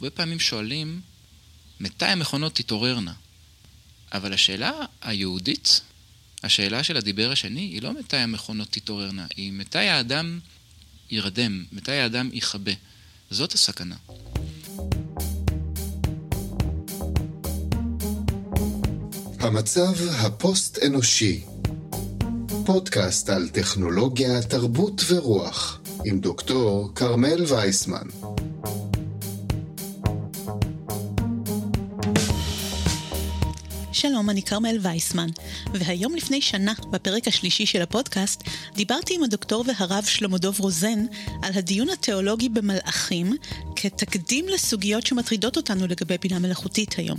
הרבה פעמים שואלים, מתי המכונות תתעוררנה? אבל השאלה היהודית, השאלה של הדיבר השני, היא לא מתי המכונות תתעוררנה, היא מתי האדם ירדם, מתי האדם יכבה. זאת הסכנה. המצב הפוסט-אנושי פודקאסט על טכנולוגיה, תרבות ורוח עם דוקטור כרמל וייסמן. שלום, אני כרמל וייסמן, והיום לפני שנה, בפרק השלישי של הפודקאסט, דיברתי עם הדוקטור והרב שלמה דוב רוזן על הדיון התיאולוגי במלאכים כתקדים לסוגיות שמטרידות אותנו לגבי בינה מלאכותית היום.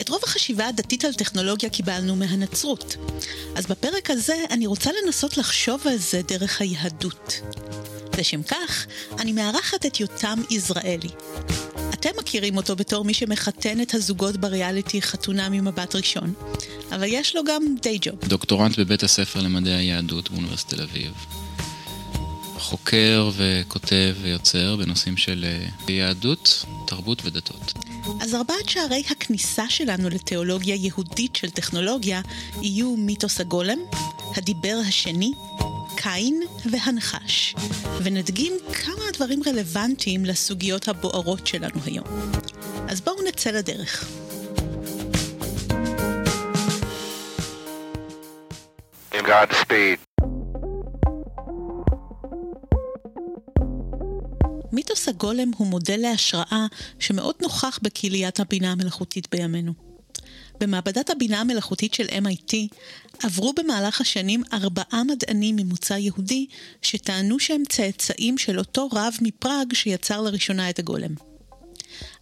את רוב החשיבה הדתית על טכנולוגיה קיבלנו מהנצרות. אז בפרק הזה אני רוצה לנסות לחשוב על זה דרך היהדות. לשם כך, אני מארחת את יותם יזרעאלי. אתם מכירים אותו בתור מי שמחתן את הזוגות בריאליטי חתונה ממבט ראשון, אבל יש לו גם די ג'וב. דוקטורנט בבית הספר למדעי היהדות באוניברסיטת תל אביב. חוקר וכותב ויוצר בנושאים של אה, יהדות, תרבות ודתות. אז ארבעת שערי הכניסה שלנו לתיאולוגיה יהודית של טכנולוגיה יהיו מיתוס הגולם, הדיבר השני, קין והנחש, ונדגים כמה הדברים רלוונטיים לסוגיות הבוערות שלנו היום. אז בואו נצא לדרך. מיתוס הגולם הוא מודל להשראה שמאוד נוכח בקהיליית הבינה המלאכותית בימינו. במעבדת הבינה המלאכותית של MIT עברו במהלך השנים ארבעה מדענים ממוצא יהודי שטענו שהם צאצאים של אותו רב מפראג שיצר לראשונה את הגולם.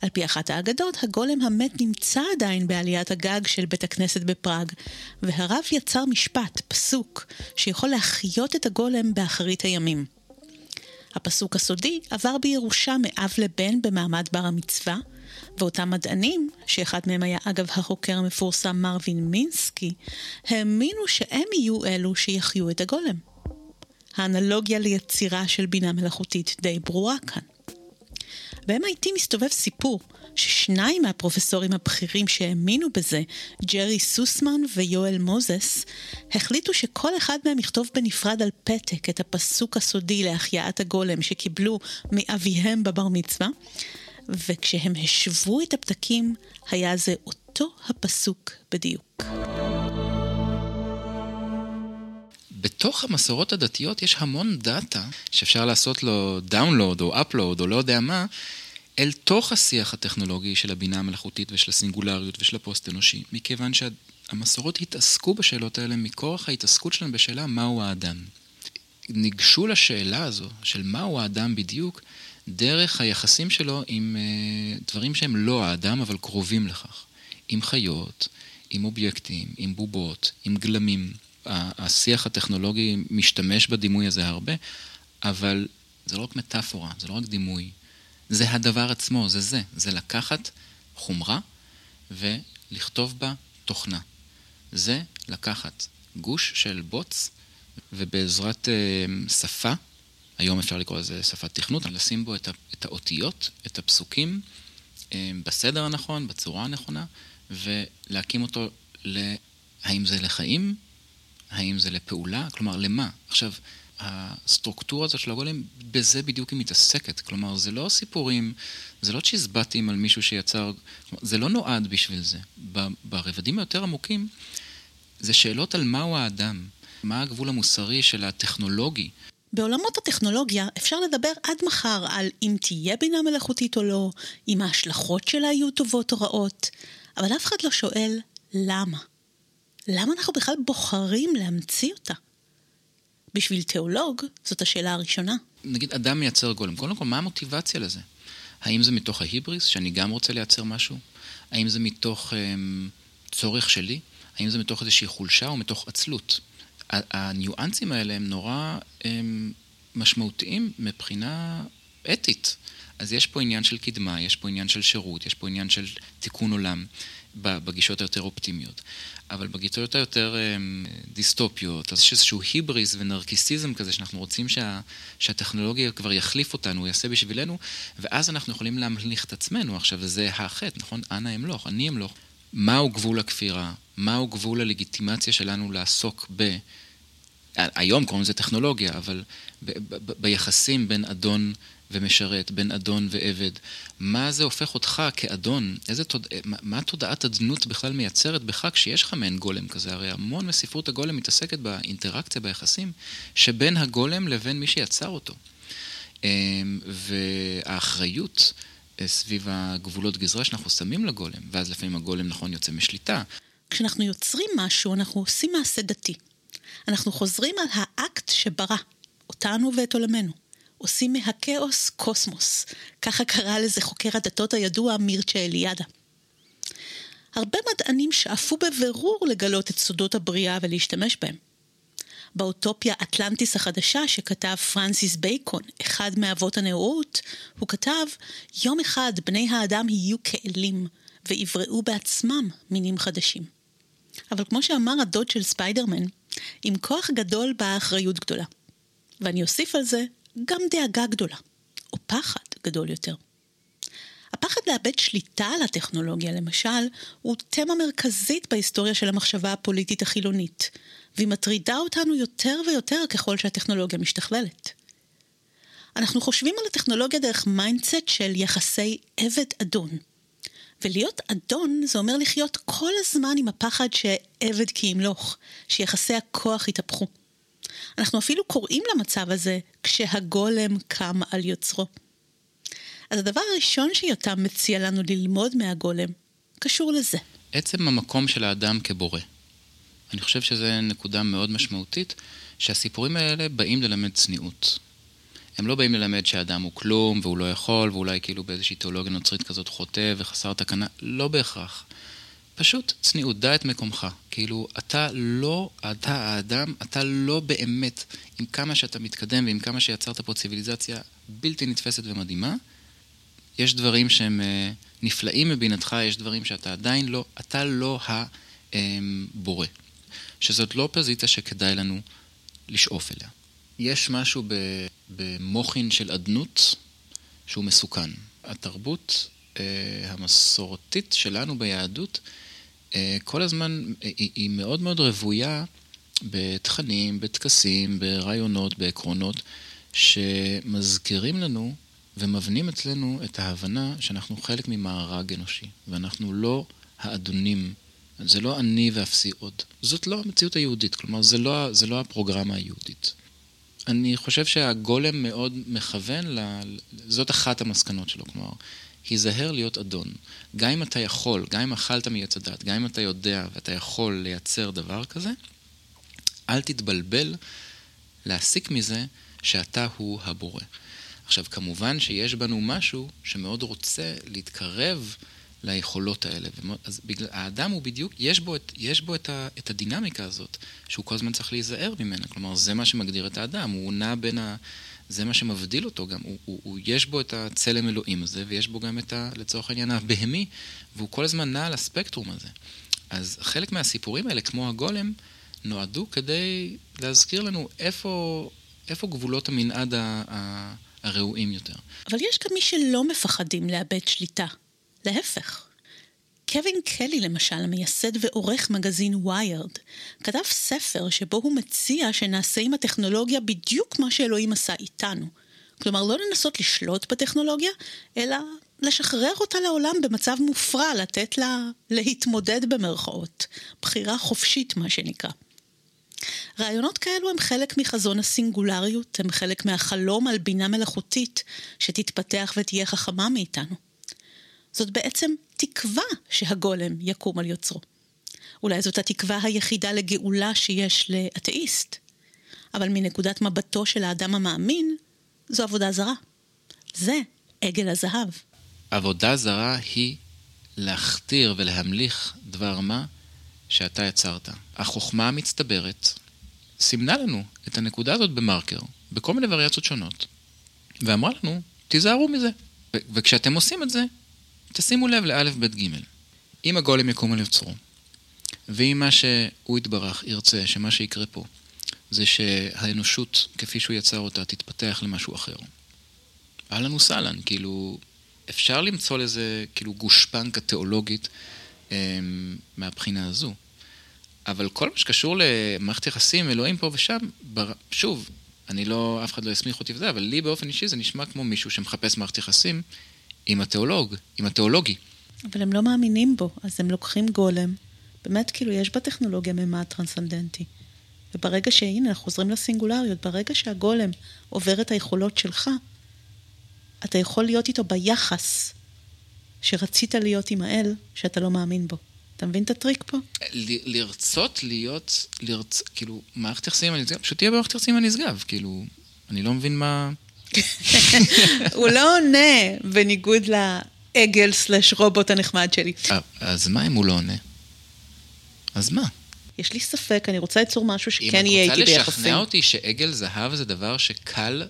על פי אחת האגדות, הגולם המת נמצא עדיין בעליית הגג של בית הכנסת בפראג, והרב יצר משפט, פסוק, שיכול להחיות את הגולם באחרית הימים. הפסוק הסודי עבר בירושה מאב לבן במעמד בר המצווה, ואותם מדענים, שאחד מהם היה אגב החוקר המפורסם מרווין מינסקי, האמינו שהם יהיו אלו שיחיו את הגולם. האנלוגיה ליצירה של בינה מלאכותית די ברורה כאן. ב-MIT מסתובב סיפור ששניים מהפרופסורים הבכירים שהאמינו בזה, ג'רי סוסמן ויואל מוזס, החליטו שכל אחד מהם יכתוב בנפרד על פתק את הפסוק הסודי להחייאת הגולם שקיבלו מאביהם בבר מצווה, וכשהם השוו את הפתקים, היה זה אותו הפסוק בדיוק. בתוך המסורות הדתיות יש המון דאטה שאפשר לעשות לו דאונלוד או אפלוד או לא יודע מה, אל תוך השיח הטכנולוגי של הבינה המלאכותית ושל הסינגולריות ושל הפוסט-אנושי, מכיוון שהמסורות התעסקו בשאלות האלה מכורח ההתעסקות שלהם בשאלה מהו האדם. ניגשו לשאלה הזו של מהו האדם בדיוק, דרך היחסים שלו עם uh, דברים שהם לא האדם, אבל קרובים לכך. עם חיות, עם אובייקטים, עם בובות, עם גלמים. השיח הטכנולוגי משתמש בדימוי הזה הרבה, אבל זה לא רק מטאפורה, זה לא רק דימוי. זה הדבר עצמו, זה זה. זה לקחת חומרה ולכתוב בה תוכנה. זה לקחת גוש של בוץ, ובעזרת uh, שפה, היום אפשר לקרוא לזה שפת תכנות, לשים בו את, ה, את האותיות, את הפסוקים, uh, בסדר הנכון, בצורה הנכונה, ולהקים אותו ל... האם זה לחיים? האם זה לפעולה? כלומר, למה? עכשיו, הסטרוקטורה הזאת של הגולם, בזה בדיוק היא מתעסקת. כלומר, זה לא סיפורים, זה לא צ'יזבטים על מישהו שיצר, כלומר, זה לא נועד בשביל זה. ברבדים היותר עמוקים, זה שאלות על מהו האדם, מה הגבול המוסרי של הטכנולוגי. בעולמות הטכנולוגיה אפשר לדבר עד מחר על אם תהיה בינה מלאכותית או לא, אם ההשלכות שלה יהיו טובות או רעות, אבל אף אחד לא שואל למה. למה אנחנו בכלל בוחרים להמציא אותה? בשביל תיאולוג, זאת השאלה הראשונה. נגיד, אדם מייצר גולם. קודם כל, מה המוטיבציה לזה? האם זה מתוך ההיבריס, שאני גם רוצה לייצר משהו? האם זה מתוך um, צורך שלי? האם זה מתוך איזושהי חולשה או מתוך עצלות? הניואנסים האלה הם נורא הם משמעותיים מבחינה אתית. אז יש פה עניין של קדמה, יש פה עניין של שירות, יש פה עניין של תיקון עולם. בגישות היותר אופטימיות. אבל בגישות היותר אמ, דיסטופיות, אז יש איזשהו היבריס ונרקיסיזם כזה, שאנחנו רוצים שה, שהטכנולוגיה כבר יחליף אותנו, יעשה בשבילנו, ואז אנחנו יכולים להמליך את עצמנו. עכשיו, זה החטא, נכון? אנא אמלוך, אני אמלוך. מהו גבול הכפירה? מהו גבול הלגיטימציה שלנו לעסוק ב... היום קוראים לזה טכנולוגיה, אבל ב- ב- ביחסים בין אדון ומשרת, בין אדון ועבד, מה זה הופך אותך כאדון? איזה תוד... מה, מה תודעת אדנות בכלל מייצרת בך כשיש לך מעין גולם כזה? הרי המון מספרות הגולם מתעסקת באינטראקציה, ביחסים, שבין הגולם לבין מי שיצר אותו. אמ, והאחריות אה, סביב הגבולות גזרה שאנחנו שמים לגולם, ואז לפעמים הגולם נכון יוצא משליטה. כשאנחנו יוצרים משהו, אנחנו עושים מעשה דתי. אנחנו חוזרים על האקט שברא אותנו ואת עולמנו. עושים מהכאוס קוסמוס. ככה קרא לזה חוקר הדתות הידוע מירצ'ה אליאדה. הרבה מדענים שאפו בבירור לגלות את סודות הבריאה ולהשתמש בהם. באוטופיה אטלנטיס החדשה שכתב פרנסיס בייקון, אחד מאבות הנאורות, הוא כתב, יום אחד בני האדם יהיו כאלים ויבראו בעצמם מינים חדשים. אבל כמו שאמר הדוד של ספיידרמן, עם כוח גדול באה אחריות גדולה. ואני אוסיף על זה גם דאגה גדולה, או פחד גדול יותר. הפחד לאבד שליטה על הטכנולוגיה, למשל, הוא תמה מרכזית בהיסטוריה של המחשבה הפוליטית החילונית, והיא מטרידה אותנו יותר ויותר ככל שהטכנולוגיה משתכללת. אנחנו חושבים על הטכנולוגיה דרך mindset של יחסי עבד-אדון. ולהיות אדון זה אומר לחיות כל הזמן עם הפחד שעבד כי ימלוך, שיחסי הכוח יתהפכו. אנחנו אפילו קוראים למצב הזה כשהגולם קם על יוצרו. אז הדבר הראשון שיותם מציע לנו ללמוד מהגולם קשור לזה. עצם המקום של האדם כבורא. אני חושב שזו נקודה מאוד משמעותית, שהסיפורים האלה באים ללמד צניעות. הם לא באים ללמד שהאדם הוא כלום, והוא לא יכול, ואולי כאילו באיזושהי תיאולוגיה נוצרית כזאת חוטא וחסר תקנה, לא בהכרח. פשוט צניעות, דע את מקומך. כאילו, אתה לא, אתה האדם, אתה לא באמת, עם כמה שאתה מתקדם ועם כמה שיצרת פה ציוויליזציה בלתי נתפסת ומדהימה, יש דברים שהם אה, נפלאים מבינתך, יש דברים שאתה עדיין לא, אתה לא הבורא. שזאת לא פוזיציה שכדאי לנו לשאוף אליה. יש משהו במוחין של אדנות שהוא מסוכן. התרבות אה, המסורתית שלנו ביהדות אה, כל הזמן היא, היא מאוד מאוד רוויה בתכנים, בטקסים, ברעיונות, בעקרונות, שמזכירים לנו ומבנים אצלנו את ההבנה שאנחנו חלק ממארג אנושי, ואנחנו לא האדונים, זה לא אני ואפסי עוד. זאת לא המציאות היהודית, כלומר, זה לא, זה לא הפרוגרמה היהודית. אני חושב שהגולם מאוד מכוון, ל... זאת אחת המסקנות שלו, כלומר, היזהר להיות אדון. גם אם אתה יכול, גם אם אכלת מעץ הדת, גם אם אתה יודע ואתה יכול לייצר דבר כזה, אל תתבלבל להסיק מזה שאתה הוא הבורא. עכשיו, כמובן שיש בנו משהו שמאוד רוצה להתקרב ליכולות האלה. אז בגלל, האדם הוא בדיוק, יש בו, את, יש בו את, ה, את הדינמיקה הזאת, שהוא כל הזמן צריך להיזהר ממנה. כלומר, זה מה שמגדיר את האדם, הוא נע בין ה... זה מה שמבדיל אותו גם, הוא, הוא, הוא, יש בו את הצלם אלוהים הזה, ויש בו גם את ה... לצורך העניין הבהמי, והוא כל הזמן נע על הספקטרום הזה. אז חלק מהסיפורים האלה, כמו הגולם, נועדו כדי להזכיר לנו איפה, איפה גבולות המנעד ה... ה הראויים יותר. אבל יש גם מי שלא מפחדים לאבד שליטה. להפך. קווין קלי למשל, המייסד ועורך מגזין ויירד, כתב ספר שבו הוא מציע שנעשה עם הטכנולוגיה בדיוק מה שאלוהים עשה איתנו. כלומר, לא לנסות לשלוט בטכנולוגיה, אלא לשחרר אותה לעולם במצב מופרע, לתת לה להתמודד במרכאות. בחירה חופשית, מה שנקרא. רעיונות כאלו הם חלק מחזון הסינגולריות, הם חלק מהחלום על בינה מלאכותית שתתפתח ותהיה חכמה מאיתנו. זאת בעצם תקווה שהגולם יקום על יוצרו. אולי זאת התקווה היחידה לגאולה שיש לאתאיסט. אבל מנקודת מבטו של האדם המאמין, זו עבודה זרה. זה עגל הזהב. עבודה זרה היא להכתיר ולהמליך דבר מה שאתה יצרת. החוכמה המצטברת סימנה לנו את הנקודה הזאת במרקר, בכל מיני וריאציות שונות, ואמרה לנו, תיזהרו מזה. וכשאתם עושים את זה, תשימו לב לאלף, בית, גימל. אם הגולם יקום על יוצרו, ואם מה שהוא יתברך ירצה, שמה שיקרה פה, זה שהאנושות, כפי שהוא יצר אותה, תתפתח למשהו אחר. אהלן וסהלן, כאילו, אפשר למצוא לזה כאילו גושפנקה תיאולוגית אה, מהבחינה הזו. אבל כל מה שקשור למערכת יחסים, אלוהים פה ושם, בר... שוב, אני לא, אף אחד לא יסמיך אותי וזה, אבל לי באופן אישי זה נשמע כמו מישהו שמחפש מערכת יחסים עם התיאולוג, עם התיאולוגי. אבל הם לא מאמינים בו, אז הם לוקחים גולם. באמת, כאילו, יש בטכנולוגיה ממד טרנסנדנטי. וברגע שהנה, אנחנו חוזרים לסינגולריות, ברגע שהגולם עובר את היכולות שלך, אתה יכול להיות איתו ביחס שרצית להיות עם האל, שאתה לא מאמין בו. אתה מבין את הטריק פה? ל- לרצות להיות, לרצ... כאילו, מערכת יחסים הנשגב, פשוט תהיה במערכת יחסים הנשגב, כאילו, אני לא מבין מה... הוא לא עונה בניגוד לעגל סלש רובוט הנחמד שלי. אה, אז מה אם הוא לא עונה? אז מה? יש לי ספק, אני רוצה ליצור משהו שכן יהיה איתי אם את רוצה ביחסים. לשכנע אותי שעגל זהב זה דבר שקל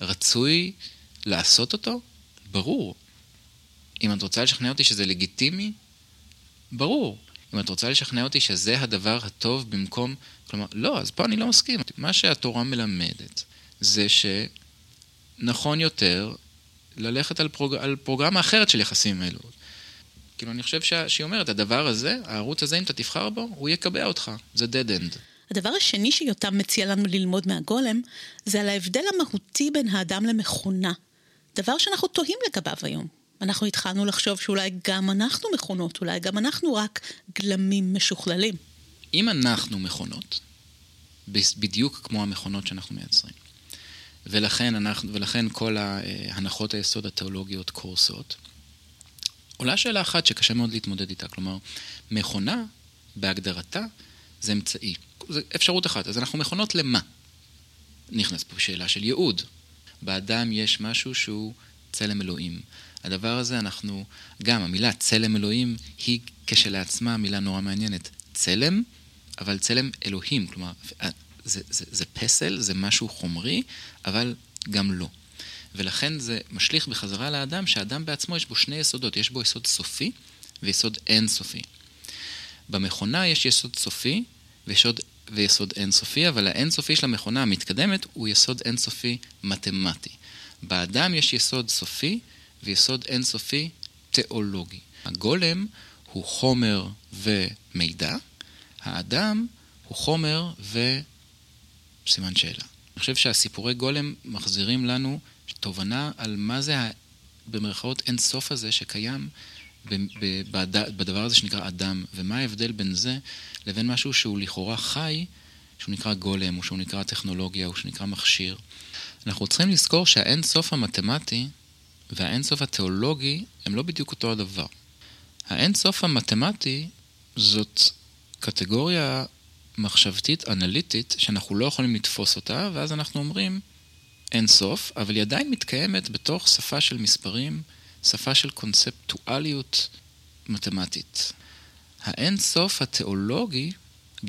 ורצוי לעשות אותו, ברור. אם את רוצה לשכנע אותי שזה לגיטימי, ברור. אם את רוצה לשכנע אותי שזה הדבר הטוב במקום... כלומר, לא, אז פה אני לא מסכים. מה שהתורה מלמדת זה שנכון יותר ללכת על, פרוג... על פרוגרמה אחרת של יחסים אלו. כאילו, אני חושב שה... שהיא אומרת, הדבר הזה, הערוץ הזה, אם אתה תבחר בו, הוא יקבע אותך. זה dead end. הדבר השני שיותם מציע לנו ללמוד מהגולם, זה על ההבדל המהותי בין האדם למכונה. דבר שאנחנו תוהים לגביו היום. אנחנו התחלנו לחשוב שאולי גם אנחנו מכונות, אולי גם אנחנו רק גלמים משוכללים. אם אנחנו מכונות, בדיוק כמו המכונות שאנחנו מייצרים, ולכן, אנחנו, ולכן כל הנחות היסוד התיאולוגיות קורסות, עולה שאלה אחת שקשה מאוד להתמודד איתה, כלומר, מכונה, בהגדרתה, זה אמצעי. זה אפשרות אחת. אז אנחנו מכונות למה? נכנס פה שאלה של ייעוד. באדם יש משהו שהוא צלם אלוהים. הדבר הזה אנחנו, גם המילה צלם אלוהים היא כשלעצמה מילה נורא מעניינת. צלם, אבל צלם אלוהים. כלומר, זה, זה, זה פסל, זה משהו חומרי, אבל גם לא. ולכן זה משליך בחזרה לאדם, שהאדם בעצמו יש בו שני יסודות, יש בו יסוד סופי ויסוד אינסופי. במכונה יש יסוד סופי ויסוד, ויסוד אינסופי, אבל האינסופי של המכונה המתקדמת הוא יסוד אינסופי מתמטי. באדם יש יסוד סופי ויסוד אינסופי תיאולוגי. הגולם הוא חומר ומידע, האדם הוא חומר וסימן שאלה. אני חושב שהסיפורי גולם מחזירים לנו תובנה על מה זה במרכאות אין סוף הזה שקיים בדבר הזה שנקרא אדם, ומה ההבדל בין זה לבין משהו שהוא לכאורה חי, שהוא נקרא גולם, או שהוא נקרא טכנולוגיה, או שהוא נקרא מכשיר. אנחנו צריכים לזכור שהאין סוף המתמטי והאין סוף התיאולוגי הם לא בדיוק אותו הדבר. האין סוף המתמטי זאת קטגוריה מחשבתית, אנליטית, שאנחנו לא יכולים לתפוס אותה, ואז אנחנו אומרים, אין סוף, אבל היא עדיין מתקיימת בתוך שפה של מספרים, שפה של קונספטואליות מתמטית. האין סוף התיאולוגי,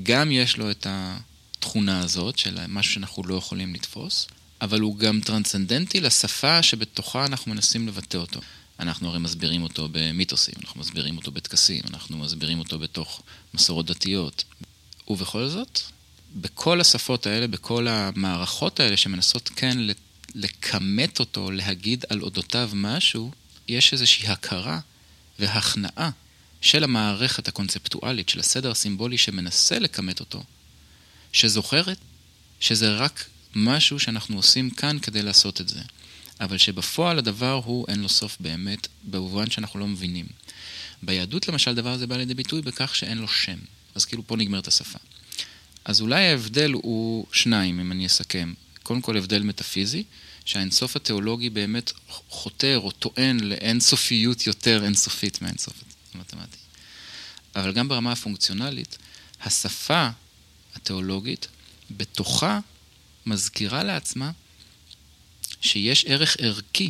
גם יש לו את התכונה הזאת של משהו שאנחנו לא יכולים לתפוס, אבל הוא גם טרנסצנדנטי לשפה שבתוכה אנחנו מנסים לבטא אותו. אנחנו הרי מסבירים אותו במיתוסים, אנחנו מסבירים אותו בטקסים, אנחנו מסבירים אותו בתוך מסורות דתיות. ובכל זאת, בכל השפות האלה, בכל המערכות האלה שמנסות כן לכמת אותו, להגיד על אודותיו משהו, יש איזושהי הכרה והכנעה של המערכת הקונספטואלית, של הסדר הסימבולי שמנסה לכמת אותו, שזוכרת שזה רק משהו שאנחנו עושים כאן כדי לעשות את זה. אבל שבפועל הדבר הוא אין לו סוף באמת, במובן שאנחנו לא מבינים. ביהדות למשל דבר הזה בא לידי ביטוי בכך שאין לו שם. אז כאילו פה נגמרת השפה. אז אולי ההבדל הוא שניים, אם אני אסכם. קודם כל הבדל מטאפיזי, שהאינסוף התיאולוגי באמת חותר או טוען לאינסופיות יותר אינסופית מהאינסוף המתמטי. אבל גם ברמה הפונקציונלית, השפה התיאולוגית בתוכה מזכירה לעצמה שיש ערך ערכי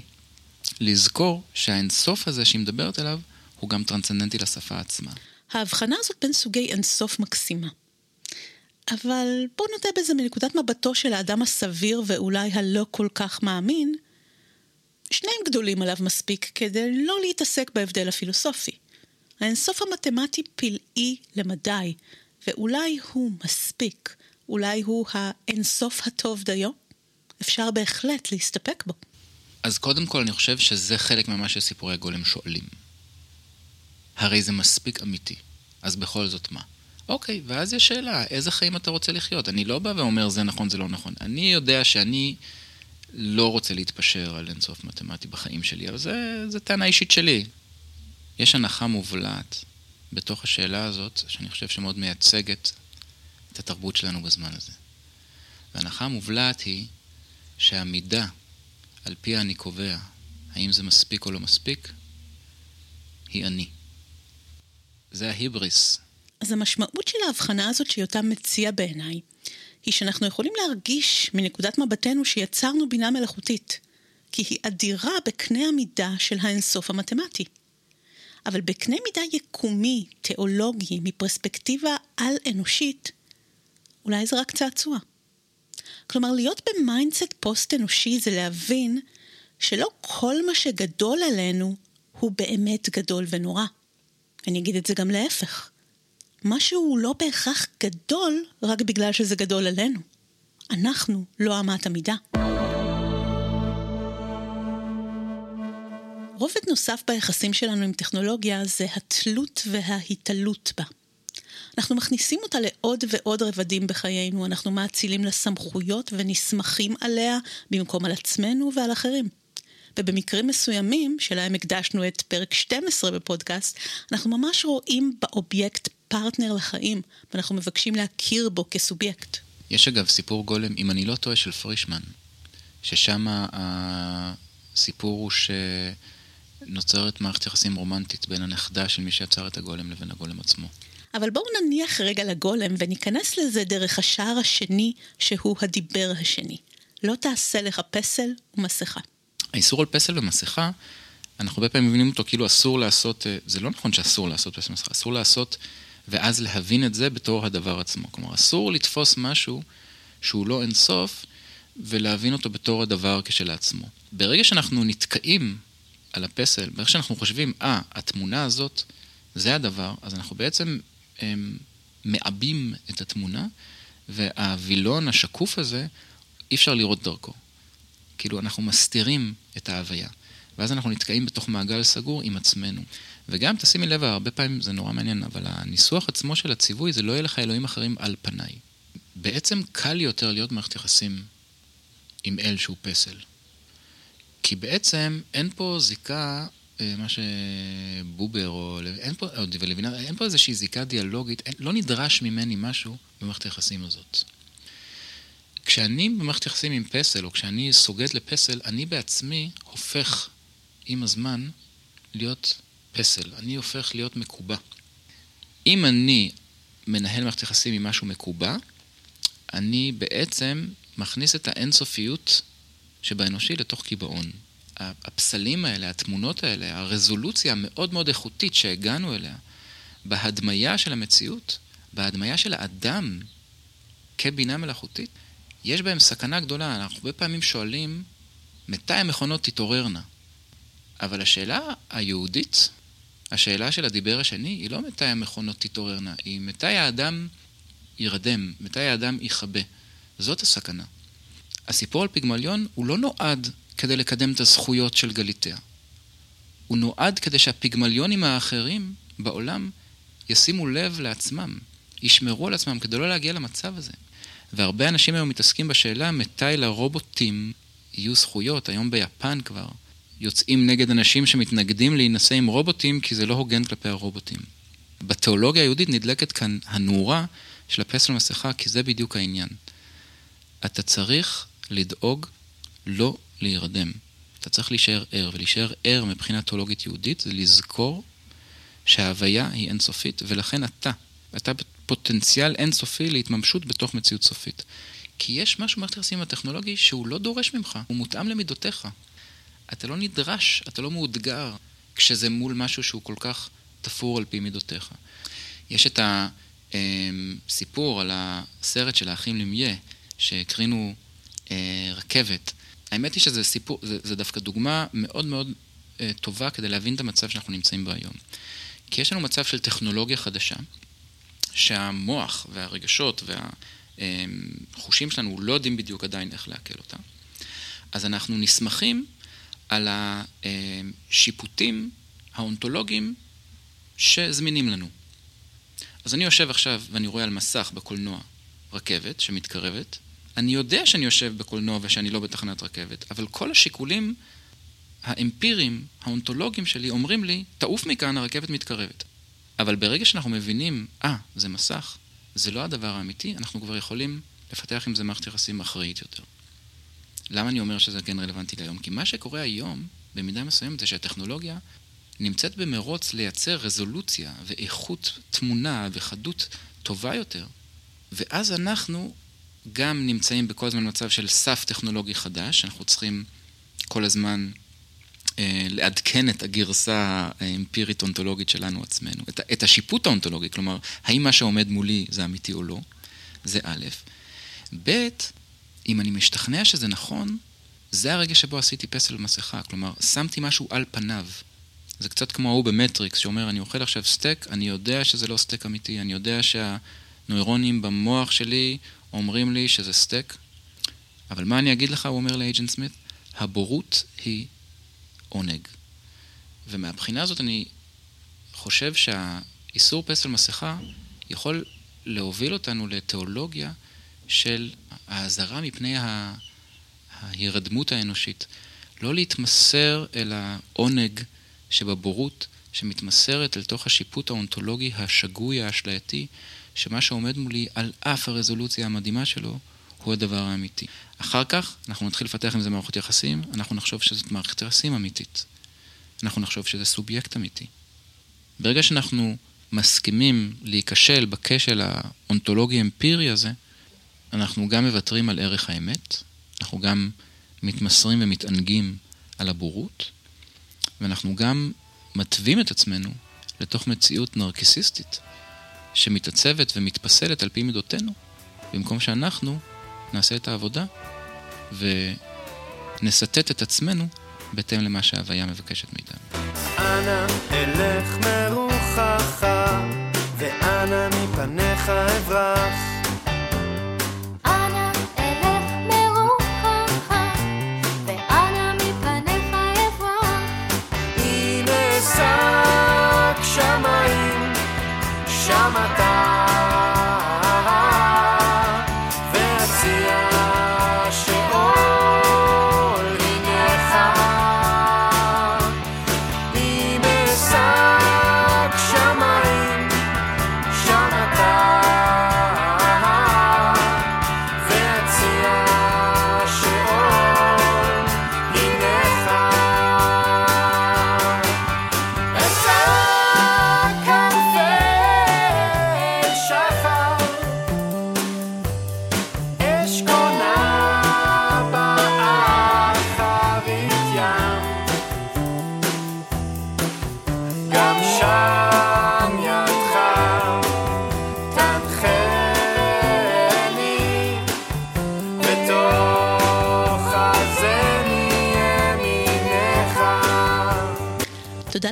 לזכור שהאינסוף הזה שהיא מדברת עליו הוא גם טרנסצנדנטי לשפה עצמה. ההבחנה הזאת בין סוגי אינסוף מקסימה. אבל בואו נודה בזה מנקודת מבטו של האדם הסביר ואולי הלא כל כך מאמין, שניהם גדולים עליו מספיק כדי לא להתעסק בהבדל הפילוסופי. האינסוף המתמטי פלאי למדי, ואולי הוא מספיק, אולי הוא האינסוף הטוב דיו? אפשר בהחלט להסתפק בו. אז קודם כל אני חושב שזה חלק ממה שסיפורי הגולם שואלים. הרי זה מספיק אמיתי, אז בכל זאת מה? אוקיי, ואז יש שאלה, איזה חיים אתה רוצה לחיות? אני לא בא ואומר זה נכון, זה לא נכון. אני יודע שאני לא רוצה להתפשר על אינסוף מתמטי בחיים שלי, אבל זו טענה אישית שלי. יש הנחה מובלעת בתוך השאלה הזאת, שאני חושב שמאוד מייצגת את התרבות שלנו בזמן הזה. וההנחה המובלעת היא שהמידה על פיה אני קובע האם זה מספיק או לא מספיק, היא אני. זה ההיבריס. אז המשמעות של ההבחנה הזאת שיותם מציע בעיניי, היא שאנחנו יכולים להרגיש מנקודת מבטנו שיצרנו בינה מלאכותית, כי היא אדירה בקנה המידה של האינסוף המתמטי. אבל בקנה מידה יקומי, תיאולוגי, מפרספקטיבה על-אנושית, אולי זה רק צעצוע. כלומר, להיות ב mindset פוסט-אנושי זה להבין שלא כל מה שגדול עלינו הוא באמת גדול ונורא. אני אגיד את זה גם להפך. משהו לא בהכרח גדול רק בגלל שזה גדול עלינו. אנחנו לא אמת המידה. רובד נוסף ביחסים שלנו עם טכנולוגיה זה התלות וההתעלות בה. אנחנו מכניסים אותה לעוד ועוד רבדים בחיינו, אנחנו מאצילים לה סמכויות ונסמכים עליה במקום על עצמנו ועל אחרים. ובמקרים מסוימים, שלהם הקדשנו את פרק 12 בפודקאסט, אנחנו ממש רואים באובייקט פרטנר לחיים, ואנחנו מבקשים להכיר בו כסובייקט. יש אגב סיפור גולם, אם אני לא טועה, של פרישמן, ששם הסיפור הוא שנוצרת מערכת יחסים רומנטית בין הנכדה של מי שיצר את הגולם לבין הגולם עצמו. אבל בואו נניח רגע לגולם וניכנס לזה דרך השער השני, שהוא הדיבר השני. לא תעשה לך פסל ומסכה. האיסור על פסל ומסכה, אנחנו הרבה פעמים מבינים אותו כאילו אסור לעשות, אה, זה לא נכון שאסור לעשות פסל ומסכה, אסור לעשות ואז להבין את זה בתור הדבר עצמו. כלומר, אסור לתפוס משהו שהוא לא אינסוף ולהבין אותו בתור הדבר כשלעצמו. ברגע שאנחנו נתקעים על הפסל, ברגע שאנחנו חושבים, אה, ah, התמונה הזאת, זה הדבר, אז אנחנו בעצם הם, מעבים את התמונה, והווילון השקוף הזה, אי אפשר לראות דרכו. כאילו, אנחנו מסתירים את ההוויה. ואז אנחנו נתקעים בתוך מעגל סגור עם עצמנו. וגם, תשימי לב, הרבה פעמים זה נורא מעניין, אבל הניסוח עצמו של הציווי זה לא יהיה לך אלוהים אחרים על פניי. בעצם קל יותר להיות מערכת יחסים עם אל שהוא פסל. כי בעצם אין פה זיקה, אה, מה שבובר או... אין פה, או ולוינה, אין פה איזושהי זיקה דיאלוגית, אין, לא נדרש ממני משהו במערכת היחסים הזאת. כשאני במערכת יחסים עם פסל, או כשאני סוגד לפסל, אני בעצמי הופך עם הזמן להיות פסל. אני הופך להיות מקובע. אם אני מנהל מערכת יחסים עם משהו מקובע, אני בעצם מכניס את האינסופיות שבאנושי לתוך קיבעון. הפסלים האלה, התמונות האלה, הרזולוציה המאוד מאוד איכותית שהגענו אליה, בהדמיה של המציאות, בהדמיה של האדם כבינה מלאכותית, יש בהם סכנה גדולה. אנחנו הרבה פעמים שואלים, מתי המכונות תתעוררנה? אבל השאלה היהודית, השאלה של הדיבר השני, היא לא מתי המכונות תתעוררנה, היא מתי האדם ירדם, מתי האדם יכבה. זאת הסכנה. הסיפור על פיגמליון הוא לא נועד כדי לקדם את הזכויות של גליתיה. הוא נועד כדי שהפיגמליונים האחרים בעולם ישימו לב לעצמם, ישמרו על עצמם כדי לא להגיע למצב הזה. והרבה אנשים היום מתעסקים בשאלה מתי לרובוטים יהיו זכויות, היום ביפן כבר, יוצאים נגד אנשים שמתנגדים להינשא עם רובוטים כי זה לא הוגן כלפי הרובוטים. בתיאולוגיה היהודית נדלקת כאן הנורה של הפסל מסכה, כי זה בדיוק העניין. אתה צריך לדאוג לא להירדם. אתה צריך להישאר ער, ולהישאר ער מבחינה תיאולוגית יהודית זה לזכור שההוויה היא אינסופית, ולכן אתה, אתה פוטנציאל אינסופי להתממשות בתוך מציאות סופית. כי יש משהו במערכת היחסים הטכנולוגי שהוא לא דורש ממך, הוא מותאם למידותיך. אתה לא נדרש, אתה לא מאותגר כשזה מול משהו שהוא כל כך תפור על פי מידותיך. יש את הסיפור על הסרט של האחים למיה, שהקרינו אה, רכבת. האמת היא שזה סיפור, זה, זה דווקא דוגמה מאוד מאוד אה, טובה כדי להבין את המצב שאנחנו נמצאים בו היום. כי יש לנו מצב של טכנולוגיה חדשה, שהמוח והרגשות והחושים שלנו לא יודעים בדיוק עדיין איך לעכל אותה. אז אנחנו נסמכים על השיפוטים האונתולוגיים שזמינים לנו. אז אני יושב עכשיו ואני רואה על מסך בקולנוע רכבת שמתקרבת. אני יודע שאני יושב בקולנוע ושאני לא בתחנת רכבת, אבל כל השיקולים האמפיריים, האונתולוגיים שלי, אומרים לי, תעוף מכאן, הרכבת מתקרבת. אבל ברגע שאנחנו מבינים, אה, ah, זה מסך, זה לא הדבר האמיתי, אנחנו כבר יכולים לפתח עם זה מערכת יחסים אחראית יותר. למה אני אומר שזה כן רלוונטי להיום? כי מה שקורה היום, במידה מסוימת, זה שהטכנולוגיה נמצאת במרוץ לייצר רזולוציה ואיכות תמונה וחדות טובה יותר. ואז אנחנו גם נמצאים בכל הזמן במצב של סף טכנולוגי חדש, אנחנו צריכים כל הזמן לעדכן את הגרסה האמפירית-אונתולוגית שלנו עצמנו, את, את השיפוט האונתולוגי, כלומר, האם מה שעומד מולי זה אמיתי או לא, זה א', ב', אם אני משתכנע שזה נכון, זה הרגע שבו עשיתי פסל ומסכה, כלומר, שמתי משהו על פניו. זה קצת כמו ההוא במטריקס, שאומר, אני אוכל עכשיו סטייק, אני יודע שזה לא סטייק אמיתי, אני יודע שהנוירונים במוח שלי אומרים לי שזה סטייק, אבל מה אני אגיד לך, הוא אומר ל Agent Smith? הבורות היא עונג. ומהבחינה הזאת אני חושב שהאיסור פסל מסכה יכול להוביל אותנו לתיאולוגיה של האזהרה מפני ההירדמות האנושית. לא להתמסר אל העונג שבבורות, שמתמסרת אל תוך השיפוט האונתולוגי השגוי, האשלייתי, שמה שעומד מולי על אף הרזולוציה המדהימה שלו, הוא הדבר האמיתי. אחר כך אנחנו נתחיל לפתח עם זה מערכות יחסים, אנחנו נחשוב שזאת מערכת יחסים אמיתית. אנחנו נחשוב שזה סובייקט אמיתי. ברגע שאנחנו מסכימים להיכשל בכשל האונתולוגי-אמפירי הזה, אנחנו גם מוותרים על ערך האמת, אנחנו גם מתמסרים ומתענגים על הבורות, ואנחנו גם מתווים את עצמנו לתוך מציאות נרקסיסטית, שמתעצבת ומתפסלת על פי מידותינו, במקום שאנחנו נעשה את העבודה ונסטט את עצמנו בהתאם למה שההוויה מבקשת מאיתנו. אנא אלך מרוחך, ואנא מפניך אברח.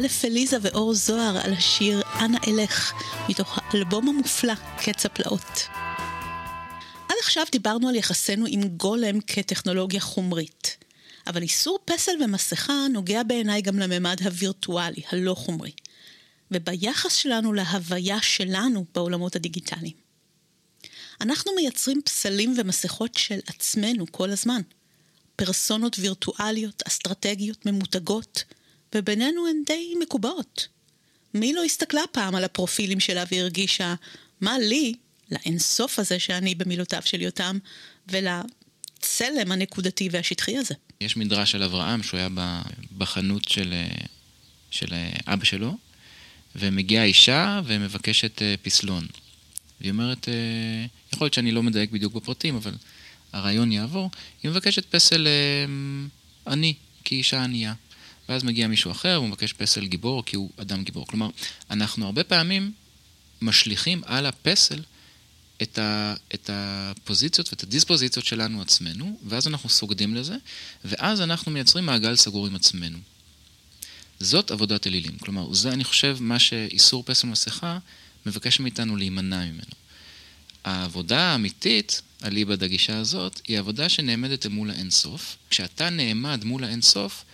לפליזה ואור זוהר על השיר "אנה אלך" מתוך האלבום המופלא "קץ הפלאות. עד עכשיו דיברנו על יחסנו עם גולם כטכנולוגיה חומרית, אבל איסור פסל ומסכה נוגע בעיניי גם לממד הווירטואלי, הלא חומרי, וביחס שלנו להוויה שלנו בעולמות הדיגיטליים. אנחנו מייצרים פסלים ומסכות של עצמנו כל הזמן. פרסונות וירטואליות, אסטרטגיות, ממותגות, ובינינו הן די מקובעות. מי לא הסתכלה פעם על הפרופילים שלה והרגישה, מה לי, לאינסוף הזה שאני במילותיו של יותם, ולצלם הנקודתי והשטחי הזה. יש מדרש של אברהם שהוא היה בחנות של, של אבא שלו, ומגיעה אישה ומבקשת אה, פסלון. והיא אומרת, אה, יכול להיות שאני לא מדייק בדיוק בפרטים, אבל הרעיון יעבור, היא מבקשת פסל אה, עני, כאישה ענייה. ואז מגיע מישהו אחר, הוא מבקש פסל גיבור, כי הוא אדם גיבור. כלומר, אנחנו הרבה פעמים משליכים על הפסל את, ה, את הפוזיציות ואת הדיספוזיציות שלנו עצמנו, ואז אנחנו סוגדים לזה, ואז אנחנו מייצרים מעגל סגור עם עצמנו. זאת עבודת אלילים. כלומר, זה, אני חושב, מה שאיסור פסל מסכה מבקש מאיתנו להימנע ממנו. העבודה האמיתית, אליבא דגישה הזאת, היא עבודה שנעמדת מול האינסוף. כשאתה נעמד מול האינסוף,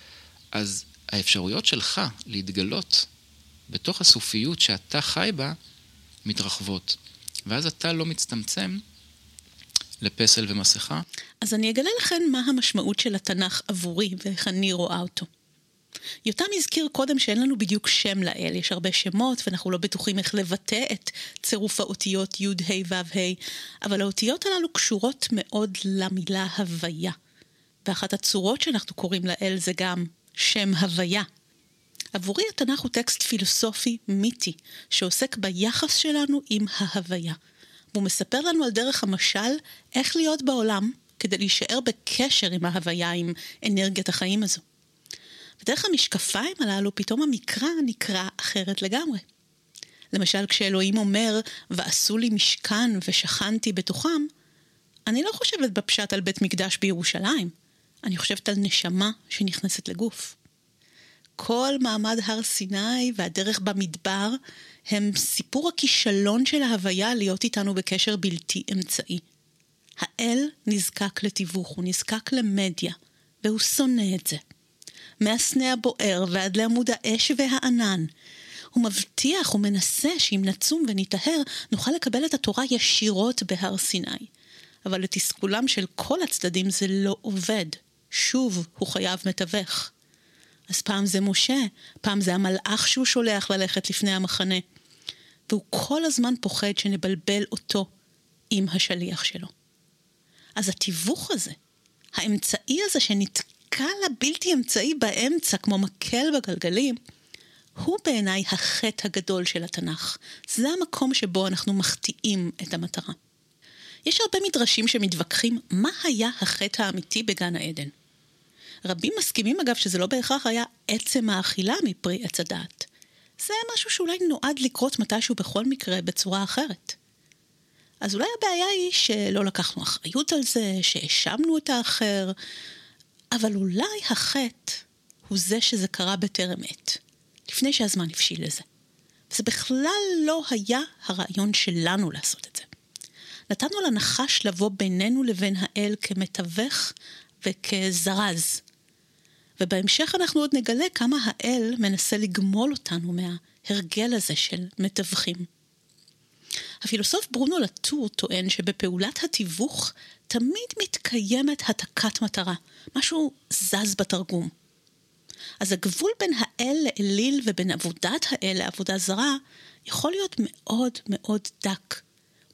אז האפשרויות שלך להתגלות בתוך הסופיות שאתה חי בה, מתרחבות. ואז אתה לא מצטמצם לפסל ומסכה. אז אני אגלה לכם מה המשמעות של התנ"ך עבורי ואיך אני רואה אותו. יותם הזכיר קודם שאין לנו בדיוק שם לאל, יש הרבה שמות ואנחנו לא בטוחים איך לבטא את צירוף האותיות י', ה', ו', ה', אבל האותיות הללו קשורות מאוד למילה הוויה. ואחת הצורות שאנחנו קוראים לאל זה גם שם הוויה. עבורי התנ"ך הוא טקסט פילוסופי מיתי, שעוסק ביחס שלנו עם ההוויה. והוא מספר לנו על דרך המשל איך להיות בעולם כדי להישאר בקשר עם ההוויה, עם אנרגיית החיים הזו. ודרך המשקפיים הללו פתאום המקרא נקרא אחרת לגמרי. למשל, כשאלוהים אומר, ועשו לי משכן ושכנתי בתוכם, אני לא חושבת בפשט על בית מקדש בירושלים, אני חושבת על נשמה שנכנסת לגוף. כל מעמד הר סיני והדרך במדבר הם סיפור הכישלון של ההוויה להיות איתנו בקשר בלתי אמצעי. האל נזקק לתיווך, הוא נזקק למדיה, והוא שונא את זה. מהסנה הבוער ועד לעמוד האש והענן. הוא מבטיח, הוא מנסה שאם נצום וניטהר, נוכל לקבל את התורה ישירות בהר סיני. אבל לתסכולם של כל הצדדים זה לא עובד. שוב הוא חייב מתווך. אז פעם זה משה, פעם זה המלאך שהוא שולח ללכת לפני המחנה. והוא כל הזמן פוחד שנבלבל אותו עם השליח שלו. אז התיווך הזה, האמצעי הזה שנתקע לבלתי אמצעי באמצע כמו מקל בגלגלים, הוא בעיניי החטא הגדול של התנ"ך. זה המקום שבו אנחנו מחטיאים את המטרה. יש הרבה מדרשים שמתווכחים מה היה החטא האמיתי בגן העדן. רבים מסכימים אגב שזה לא בהכרח היה עצם האכילה מפרי עץ הדעת. זה משהו שאולי נועד לקרות מתישהו בכל מקרה בצורה אחרת. אז אולי הבעיה היא שלא לקחנו אחריות על זה, שהאשמנו את האחר, אבל אולי החטא הוא זה שזה קרה בטרם עת, לפני שהזמן הבשיל לזה. וזה בכלל לא היה הרעיון שלנו לעשות את זה. נתנו לנחש לבוא בינינו לבין האל כמתווך וכזרז, ובהמשך אנחנו עוד נגלה כמה האל מנסה לגמול אותנו מההרגל הזה של מתווכים. הפילוסוף ברונו לטור טוען שבפעולת התיווך תמיד מתקיימת התקת מטרה, משהו זז בתרגום. אז הגבול בין האל לאליל ובין עבודת האל לעבודה זרה יכול להיות מאוד מאוד דק.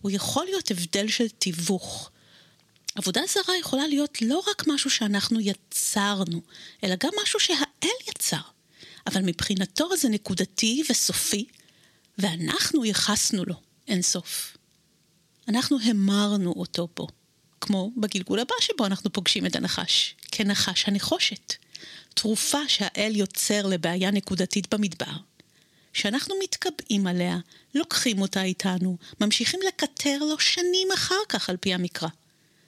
הוא יכול להיות הבדל של תיווך, עבודה זרה יכולה להיות לא רק משהו שאנחנו יצרנו, אלא גם משהו שהאל יצר. אבל מבחינתו זה נקודתי וסופי, ואנחנו ייחסנו לו אין סוף. אנחנו המרנו אותו פה, כמו בגלגול הבא שבו אנחנו פוגשים את הנחש, כנחש הנחושת. תרופה שהאל יוצר לבעיה נקודתית במדבר, שאנחנו מתקבעים עליה, לוקחים אותה איתנו, ממשיכים לקטר לו שנים אחר כך על פי המקרא.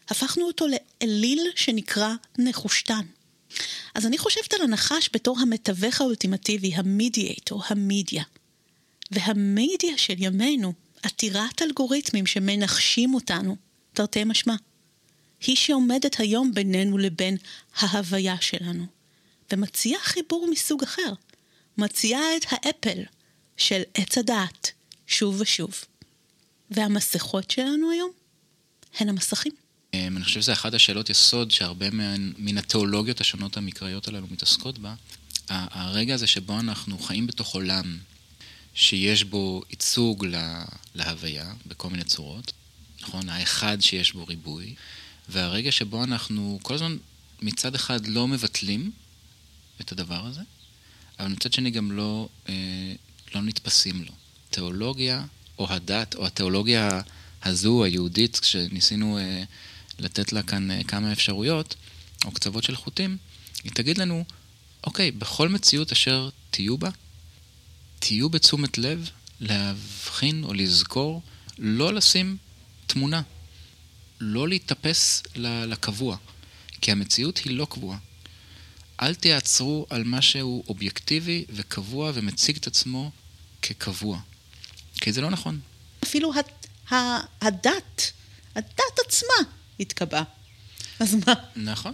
הפכנו אותו לאליל שנקרא נחושתן. אז אני חושבת על הנחש בתור המתווך האולטימטיבי, המדיאטור, המדיה. והמדיה של ימינו, עתירת אלגוריתמים שמנחשים אותנו, תרתי משמע. היא שעומדת היום בינינו לבין ההוויה שלנו, ומציעה חיבור מסוג אחר. מציעה את האפל של עץ הדעת, שוב ושוב. והמסכות שלנו היום הן המסכים. אמ, אני חושב שזה אחת השאלות יסוד שהרבה מן, מן התיאולוגיות השונות המקראיות הללו מתעסקות בה. הרגע הזה שבו אנחנו חיים בתוך עולם שיש בו ייצוג לה, להוויה בכל מיני צורות, נכון? האחד שיש בו ריבוי, והרגע שבו אנחנו כל הזמן מצד אחד לא מבטלים את הדבר הזה, אבל מצד שני גם לא, אה, לא נתפסים לו. תיאולוגיה או הדת או התיאולוגיה הזו, היהודית, כשניסינו אה, לתת לה כאן אה, כמה אפשרויות, או קצוות של חוטים, היא תגיד לנו, אוקיי, בכל מציאות אשר תהיו בה, תהיו בתשומת לב להבחין או לזכור, לא לשים תמונה, לא להתאפס לקבוע, כי המציאות היא לא קבועה. אל תיעצרו על מה שהוא אובייקטיבי וקבוע ומציג את עצמו כקבוע. כי זה לא נכון. אפילו הד... הדת, הדת עצמה התקבעה. אז מה? נכון,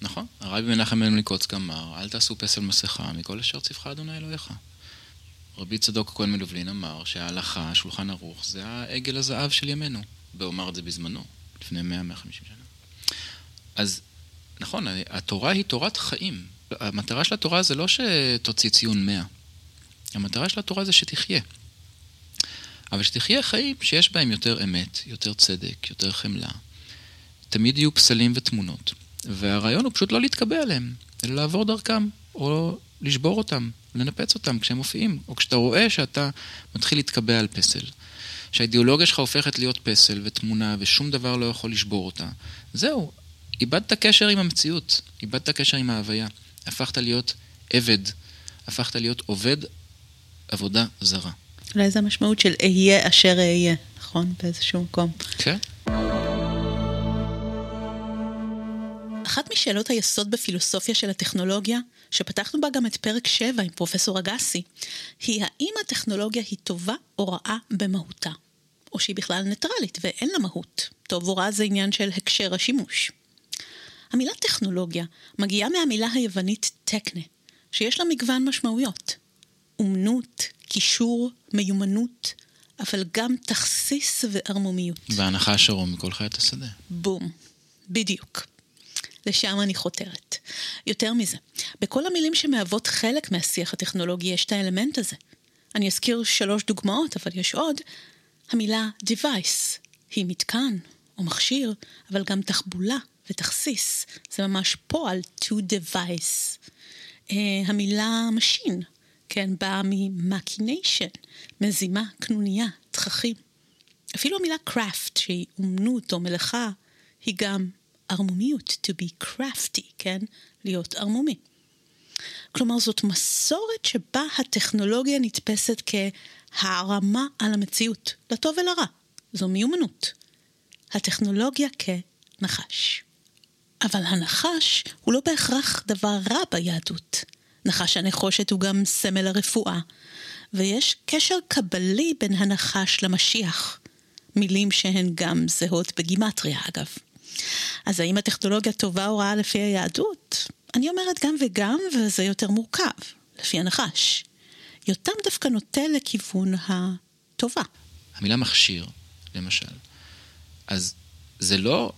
נכון. הרבי מנחם בן מליקוצק אמר, אל תעשו פסל מסכה מכל אשר ציווך אדוני אלוהיך. רבי צדוק הכהן מלובלין אמר שההלכה, שולחן ערוך, זה העגל הזהב של ימינו. והוא אמר את זה בזמנו, לפני 100-150 שנה. אז נכון, התורה היא תורת חיים. המטרה של התורה זה לא שתוציא ציון 100. המטרה של התורה זה שתחיה. אבל שתחיה חיים שיש בהם יותר אמת, יותר צדק, יותר חמלה. תמיד יהיו פסלים ותמונות. והרעיון הוא פשוט לא להתקבע עליהם, אלא לעבור דרכם, או לשבור אותם, לנפץ אותם כשהם מופיעים, או כשאתה רואה שאתה מתחיל להתקבע על פסל. שהאידיאולוגיה שלך הופכת להיות פסל ותמונה ושום דבר לא יכול לשבור אותה. זהו, איבדת קשר עם המציאות, איבדת קשר עם ההוויה. הפכת להיות עבד, הפכת להיות עובד עבודה זרה. אולי זו המשמעות של אהיה אשר אהיה, נכון? באיזשהו מקום. כן. אחת משאלות היסוד בפילוסופיה של הטכנולוגיה, שפתחנו בה גם את פרק 7 עם פרופסור אגסי, היא האם הטכנולוגיה היא טובה או רעה במהותה, או שהיא בכלל ניטרלית ואין לה מהות. טוב או רע זה עניין של הקשר השימוש. המילה טכנולוגיה מגיעה מהמילה היוונית טקנה, שיש לה מגוון משמעויות. אומנות, קישור, מיומנות, אבל גם תכסיס וערמומיות. והנחה שרום מכל חיית השדה. בום. בדיוק. לשם אני חותרת. יותר מזה, בכל המילים שמהוות חלק מהשיח הטכנולוגי יש את האלמנט הזה. אני אזכיר שלוש דוגמאות, אבל יש עוד. המילה device היא מתקן או מכשיר, אבל גם תחבולה ותכסיס. זה ממש פועל to device. Uh, המילה machine, כן, באה מ-machination, מזימה, קנוניה, תככים. אפילו המילה craft, שהיא אומנות או מלאכה, היא גם ערמומיות, to be crafty, כן? להיות ערמומי. כלומר, זאת מסורת שבה הטכנולוגיה נתפסת כהערמה על המציאות, לטוב ולרע. זו מיומנות. הטכנולוגיה כנחש. אבל הנחש הוא לא בהכרח דבר רע ביהדות. נחש הנחושת הוא גם סמל הרפואה, ויש קשר קבלי בין הנחש למשיח. מילים שהן גם זהות בגימטריה, אגב. אז האם הטכנולוגיה טובה או רעה לפי היהדות? אני אומרת גם וגם, וזה יותר מורכב, לפי הנחש. יותם דווקא נוטה לכיוון הטובה. המילה מכשיר, למשל, אז זה לא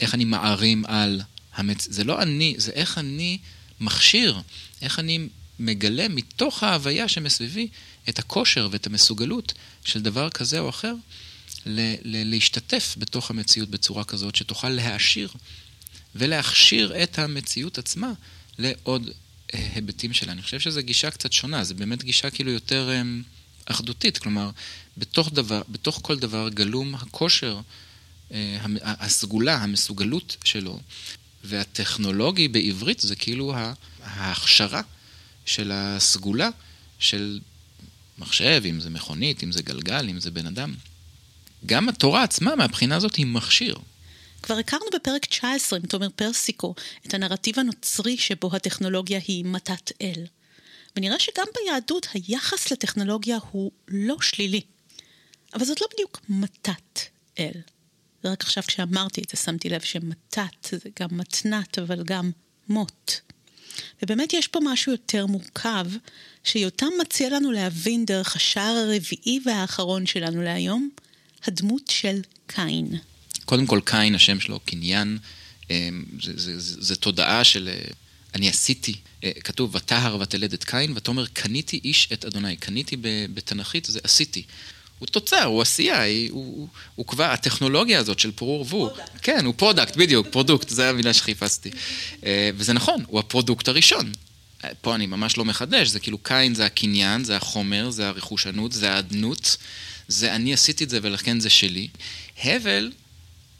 איך אני מערים על המצ... זה לא אני, זה איך אני מכשיר, איך אני מגלה מתוך ההוויה שמסביבי את הכושר ואת המסוגלות של דבר כזה או אחר ל- ל- להשתתף בתוך המציאות בצורה כזאת שתוכל להעשיר ולהכשיר את המציאות עצמה לעוד אה, היבטים שלה. אני חושב שזו גישה קצת שונה, זו באמת גישה כאילו יותר אה, אחדותית, כלומר, בתוך, דבר, בתוך כל דבר גלום הכושר, אה, הסגולה, המסוגלות שלו, והטכנולוגי בעברית זה כאילו ההכשרה של הסגולה של מחשב, אם זה מכונית, אם זה גלגל, אם זה בן אדם. גם התורה עצמה מהבחינה הזאת היא מכשיר. כבר הכרנו בפרק 19 עם תומר פרסיקו את הנרטיב הנוצרי שבו הטכנולוגיה היא מתת אל. ונראה שגם ביהדות היחס לטכנולוגיה הוא לא שלילי. אבל זאת לא בדיוק מתת אל. ורק עכשיו כשאמרתי את זה שמתי לב שמתת זה גם מתנת אבל גם מוט. ובאמת יש פה משהו יותר מורכב, שיותם מציע לנו להבין דרך השער הרביעי והאחרון שלנו להיום, הדמות של קין. קודם כל, קין, השם שלו, קניין, אמ, זה, זה, זה, זה תודעה של אה, אני עשיתי, אה, כתוב ותהר ותלד את קין, ותאמר קניתי איש את אדוני. קניתי בתנ"כית זה עשיתי. הוא תוצר, הוא עשייה, הוא, הוא, הוא כבר, הטכנולוגיה הזאת של פרור וו. כן, הוא product, בדיוק, product, זו המילה שחיפשתי. אה, וזה נכון, הוא ה product הראשון. פה אני ממש לא מחדש, זה כאילו קין זה הקניין, זה החומר, זה הרכושנות, זה האדנות. זה אני עשיתי את זה ולכן זה שלי. הבל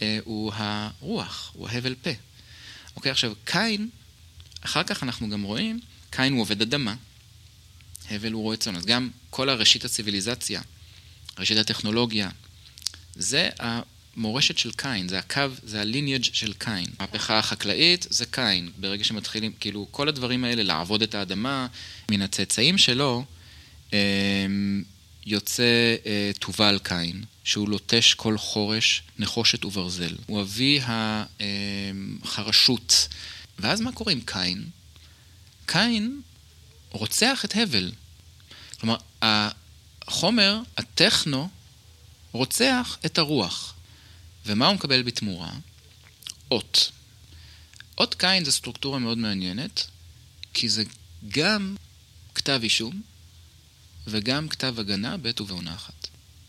אה, הוא הרוח, הוא ההבל פה. אוקיי, עכשיו, קין, אחר כך אנחנו גם רואים, קין הוא עובד אדמה, הבל הוא רועה צאן. אז גם כל הראשית הציוויליזציה, ראשית הטכנולוגיה, זה מורשת של קין, זה הקו, זה הליניאג' של קין. המהפכה החקלאית זה קין. ברגע שמתחילים, כאילו, כל הדברים האלה, לעבוד את האדמה, מן הצאצאים שלו, אמ, יוצא אה, תובל קין, שהוא לוטש כל חורש, נחושת וברזל. הוא אבי החרשות. ואז מה קורה עם קין? קין רוצח את הבל. כלומר, החומר, הטכנו, רוצח את הרוח. ומה הוא מקבל בתמורה? אות. אות קין זה סטרוקטורה מאוד מעניינת, כי זה גם כתב אישום וגם כתב הגנה בעת ובעונה אחת.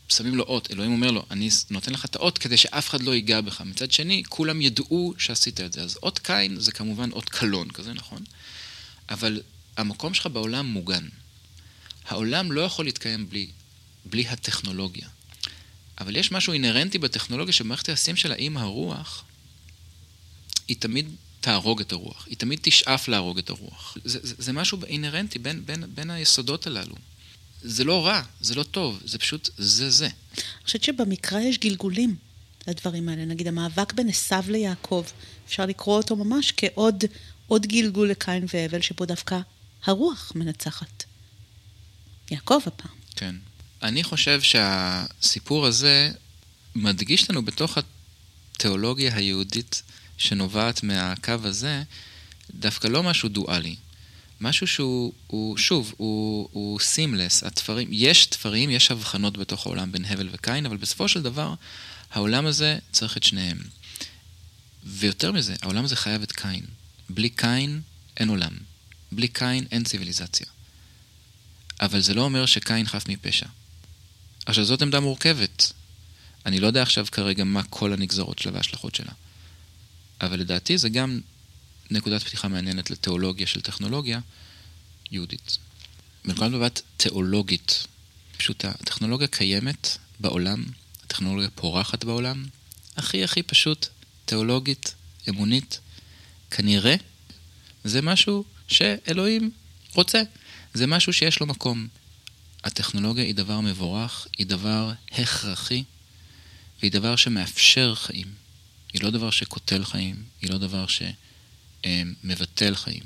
שמים לו אות, אלוהים אומר לו, אני נותן לך את האות כדי שאף אחד לא ייגע בך. מצד שני, כולם ידעו שעשית את זה. אז אות קין זה כמובן אות קלון כזה, נכון? אבל המקום שלך בעולם מוגן. העולם לא יכול להתקיים בלי, בלי הטכנולוגיה. אבל יש משהו אינהרנטי בטכנולוגיה שבמערכת היחסים שלה עם הרוח, היא תמיד תהרוג את הרוח, היא תמיד תשאף להרוג את הרוח. זה, זה, זה משהו אינהרנטי בין, בין, בין היסודות הללו. זה לא רע, זה לא טוב, זה פשוט זה זה. אני חושבת שבמקרא יש גלגולים לדברים האלה. נגיד המאבק בין עשיו ליעקב, אפשר לקרוא אותו ממש כעוד עוד גלגול לקין והבל, שבו דווקא הרוח מנצחת. יעקב הפעם. כן. אני חושב שהסיפור הזה מדגיש לנו בתוך התיאולוגיה היהודית שנובעת מהקו הזה, דווקא לא משהו דואלי. משהו שהוא, הוא, שוב, הוא, הוא סימלס, התפרים, יש תפרים, יש הבחנות בתוך העולם בין הבל וקין, אבל בסופו של דבר, העולם הזה צריך את שניהם. ויותר מזה, העולם הזה חייב את קין. בלי קין אין עולם. בלי קין אין ציוויליזציה. אבל זה לא אומר שקין חף מפשע. עכשיו, זאת עמדה מורכבת. אני לא יודע עכשיו כרגע מה כל הנגזרות שלה וההשלכות שלה. אבל לדעתי זה גם נקודת פתיחה מעניינת לתיאולוגיה של טכנולוגיה יהודית. בנקודת מבט תיאולוגית פשוטה, הטכנולוגיה קיימת בעולם, הטכנולוגיה פורחת בעולם, הכי הכי פשוט, תיאולוגית, אמונית, כנראה זה משהו שאלוהים רוצה, זה משהו שיש לו מקום. הטכנולוגיה היא דבר מבורך, היא דבר הכרחי, והיא דבר שמאפשר חיים. היא לא דבר שקוטל חיים, היא לא דבר שמבטל חיים.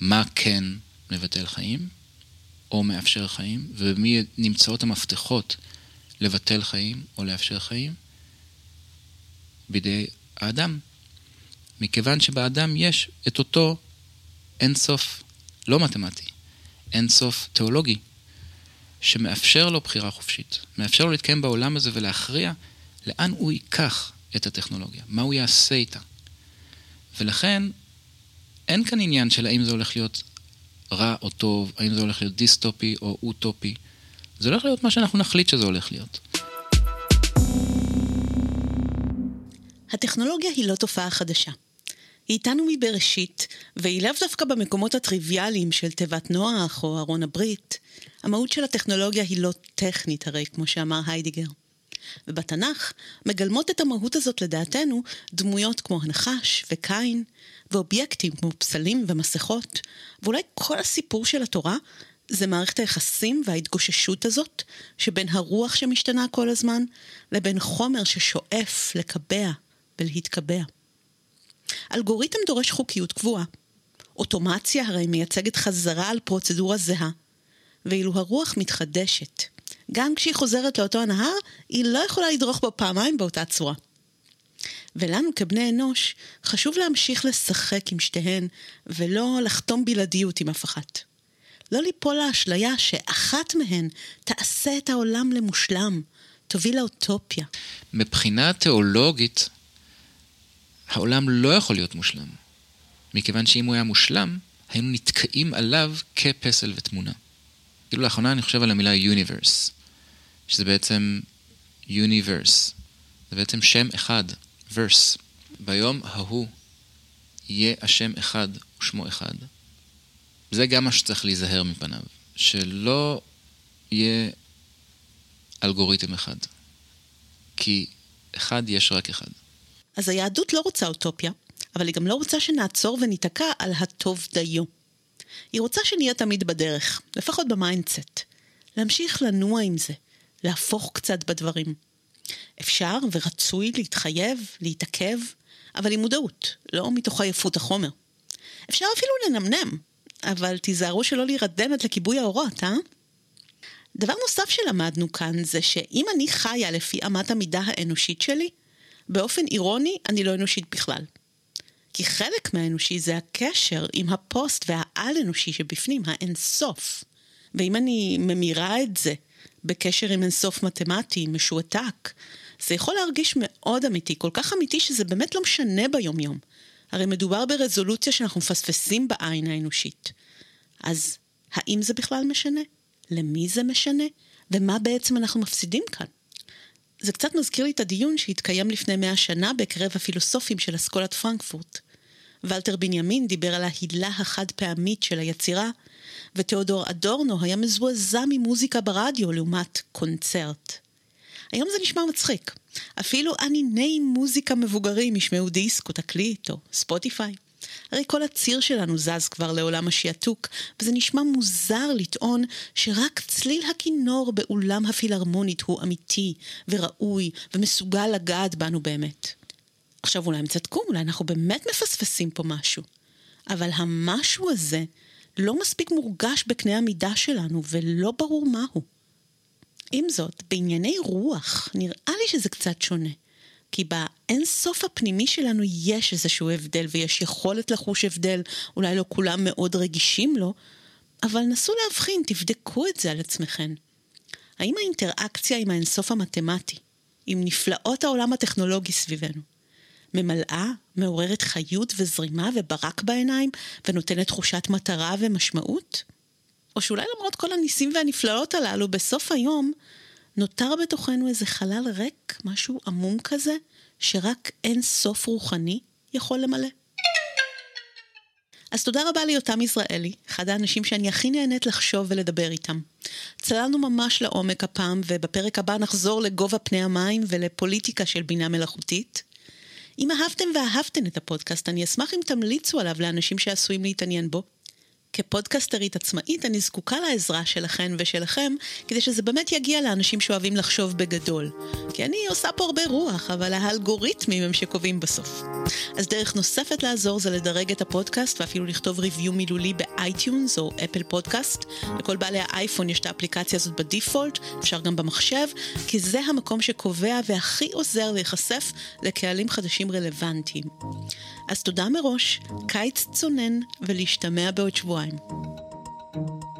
מה כן מבטל חיים, או מאפשר חיים, ומי נמצאות המפתחות לבטל חיים או לאפשר חיים? בידי האדם. מכיוון שבאדם יש את אותו אינסוף לא מתמטי, אינסוף תיאולוגי, שמאפשר לו בחירה חופשית, מאפשר לו להתקיים בעולם הזה ולהכריע לאן הוא ייקח את הטכנולוגיה, מה הוא יעשה איתה. ולכן, אין כאן עניין של האם זה הולך להיות רע או טוב, האם זה הולך להיות דיסטופי או אוטופי. זה הולך להיות מה שאנחנו נחליט שזה הולך להיות. הטכנולוגיה היא לא תופעה חדשה. היא איתנו מבראשית, והיא לאו דווקא במקומות הטריוויאליים של תיבת נוח או ארון הברית. המהות של הטכנולוגיה היא לא טכנית הרי, כמו שאמר היידיגר. ובתנ"ך מגלמות את המהות הזאת לדעתנו דמויות כמו הנחש וקין, ואובייקטים כמו פסלים ומסכות, ואולי כל הסיפור של התורה זה מערכת היחסים וההתגוששות הזאת שבין הרוח שמשתנה כל הזמן לבין חומר ששואף לקבע ולהתקבע. אלגוריתם דורש חוקיות קבועה. אוטומציה הרי מייצגת חזרה על פרוצדורה זהה. ואילו הרוח מתחדשת, גם כשהיא חוזרת לאותו הנהר, היא לא יכולה לדרוך בו פעמיים באותה צורה. ולנו כבני אנוש, חשוב להמשיך לשחק עם שתיהן, ולא לחתום בלעדיות עם אף אחת. לא ליפול לאשליה שאחת מהן תעשה את העולם למושלם, תוביל לאוטופיה. מבחינה תיאולוגית, העולם לא יכול להיות מושלם. מכיוון שאם הוא היה מושלם, היינו נתקעים עליו כפסל ותמונה. כאילו לאחרונה אני חושב על המילה universe, שזה בעצם universe, זה בעצם שם אחד, verse. ביום ההוא יהיה השם אחד ושמו אחד. זה גם מה שצריך להיזהר מפניו, שלא יהיה אלגוריתם אחד. כי אחד יש רק אחד. אז היהדות לא רוצה אוטופיה, אבל היא גם לא רוצה שנעצור וניתקע על הטוב דיו. היא רוצה שנהיה תמיד בדרך, לפחות ב mindset. להמשיך לנוע עם זה, להפוך קצת בדברים. אפשר ורצוי להתחייב, להתעכב, אבל עם מודעות, לא מתוך עייפות החומר. אפשר אפילו לנמנם, אבל תיזהרו שלא להירדם עד לכיבוי האורות, אה? דבר נוסף שלמדנו כאן זה שאם אני חיה לפי אמת המידה האנושית שלי, באופן אירוני אני לא אנושית בכלל. כי חלק מהאנושי זה הקשר עם הפוסט והעל-אנושי שבפנים, האינסוף. ואם אני ממירה את זה בקשר עם אינסוף מתמטי, משועתק, זה יכול להרגיש מאוד אמיתי, כל כך אמיתי שזה באמת לא משנה ביומיום. הרי מדובר ברזולוציה שאנחנו מפספסים בעין האנושית. אז האם זה בכלל משנה? למי זה משנה? ומה בעצם אנחנו מפסידים כאן? זה קצת מזכיר לי את הדיון שהתקיים לפני מאה שנה בקרב הפילוסופים של אסכולת פרנקפורט. ולטר בנימין דיבר על ההילה החד פעמית של היצירה, ותיאודור אדורנו היה מזועזע ממוזיקה ברדיו לעומת קונצרט. היום זה נשמע מצחיק. אפילו אניני מוזיקה מבוגרים ישמעו דיסק או תקליט או ספוטיפיי. הרי כל הציר שלנו זז כבר לעולם השעתוק, וזה נשמע מוזר לטעון שרק צליל הכינור באולם הפילהרמונית הוא אמיתי וראוי ומסוגל לגעת בנו באמת. עכשיו אולי הם צדקו, אולי אנחנו באמת מפספסים פה משהו. אבל המשהו הזה לא מספיק מורגש בקנה המידה שלנו ולא ברור מהו. עם זאת, בענייני רוח נראה לי שזה קצת שונה. כי באין סוף הפנימי שלנו יש איזשהו הבדל ויש יכולת לחוש הבדל, אולי לא כולם מאוד רגישים לו, אבל נסו להבחין, תבדקו את זה על עצמכם. האם האינטראקציה עם האינסוף המתמטי, עם נפלאות העולם הטכנולוגי סביבנו, ממלאה, מעוררת חיות וזרימה וברק בעיניים, ונותנת תחושת מטרה ומשמעות? או שאולי למרות כל הניסים והנפלאות הללו, בסוף היום נותר בתוכנו איזה חלל ריק, משהו עמום כזה, שרק אין סוף רוחני יכול למלא. אז תודה רבה ליותם יזרעאלי, אחד האנשים שאני הכי נהנית לחשוב ולדבר איתם. צללנו ממש לעומק הפעם, ובפרק הבא נחזור לגובה פני המים ולפוליטיקה של בינה מלאכותית. אם אהבתם ואהבתן את הפודקאסט, אני אשמח אם תמליצו עליו לאנשים שעשויים להתעניין בו. כפודקסטרית עצמאית אני זקוקה לעזרה שלכן ושלכם כדי שזה באמת יגיע לאנשים שאוהבים לחשוב בגדול. כי אני עושה פה הרבה רוח, אבל האלגוריתמים הם שקובעים בסוף. אז דרך נוספת לעזור זה לדרג את הפודקאסט ואפילו לכתוב review מילולי ב iTunes או Apple Podcast. לכל בעלי האייפון יש את האפליקציה הזאת ב default, אפשר גם במחשב, כי זה המקום שקובע והכי עוזר להיחשף לקהלים חדשים רלוונטיים. אז תודה מראש, קיץ צונן ולהשתמע בעוד שבועיים. thank you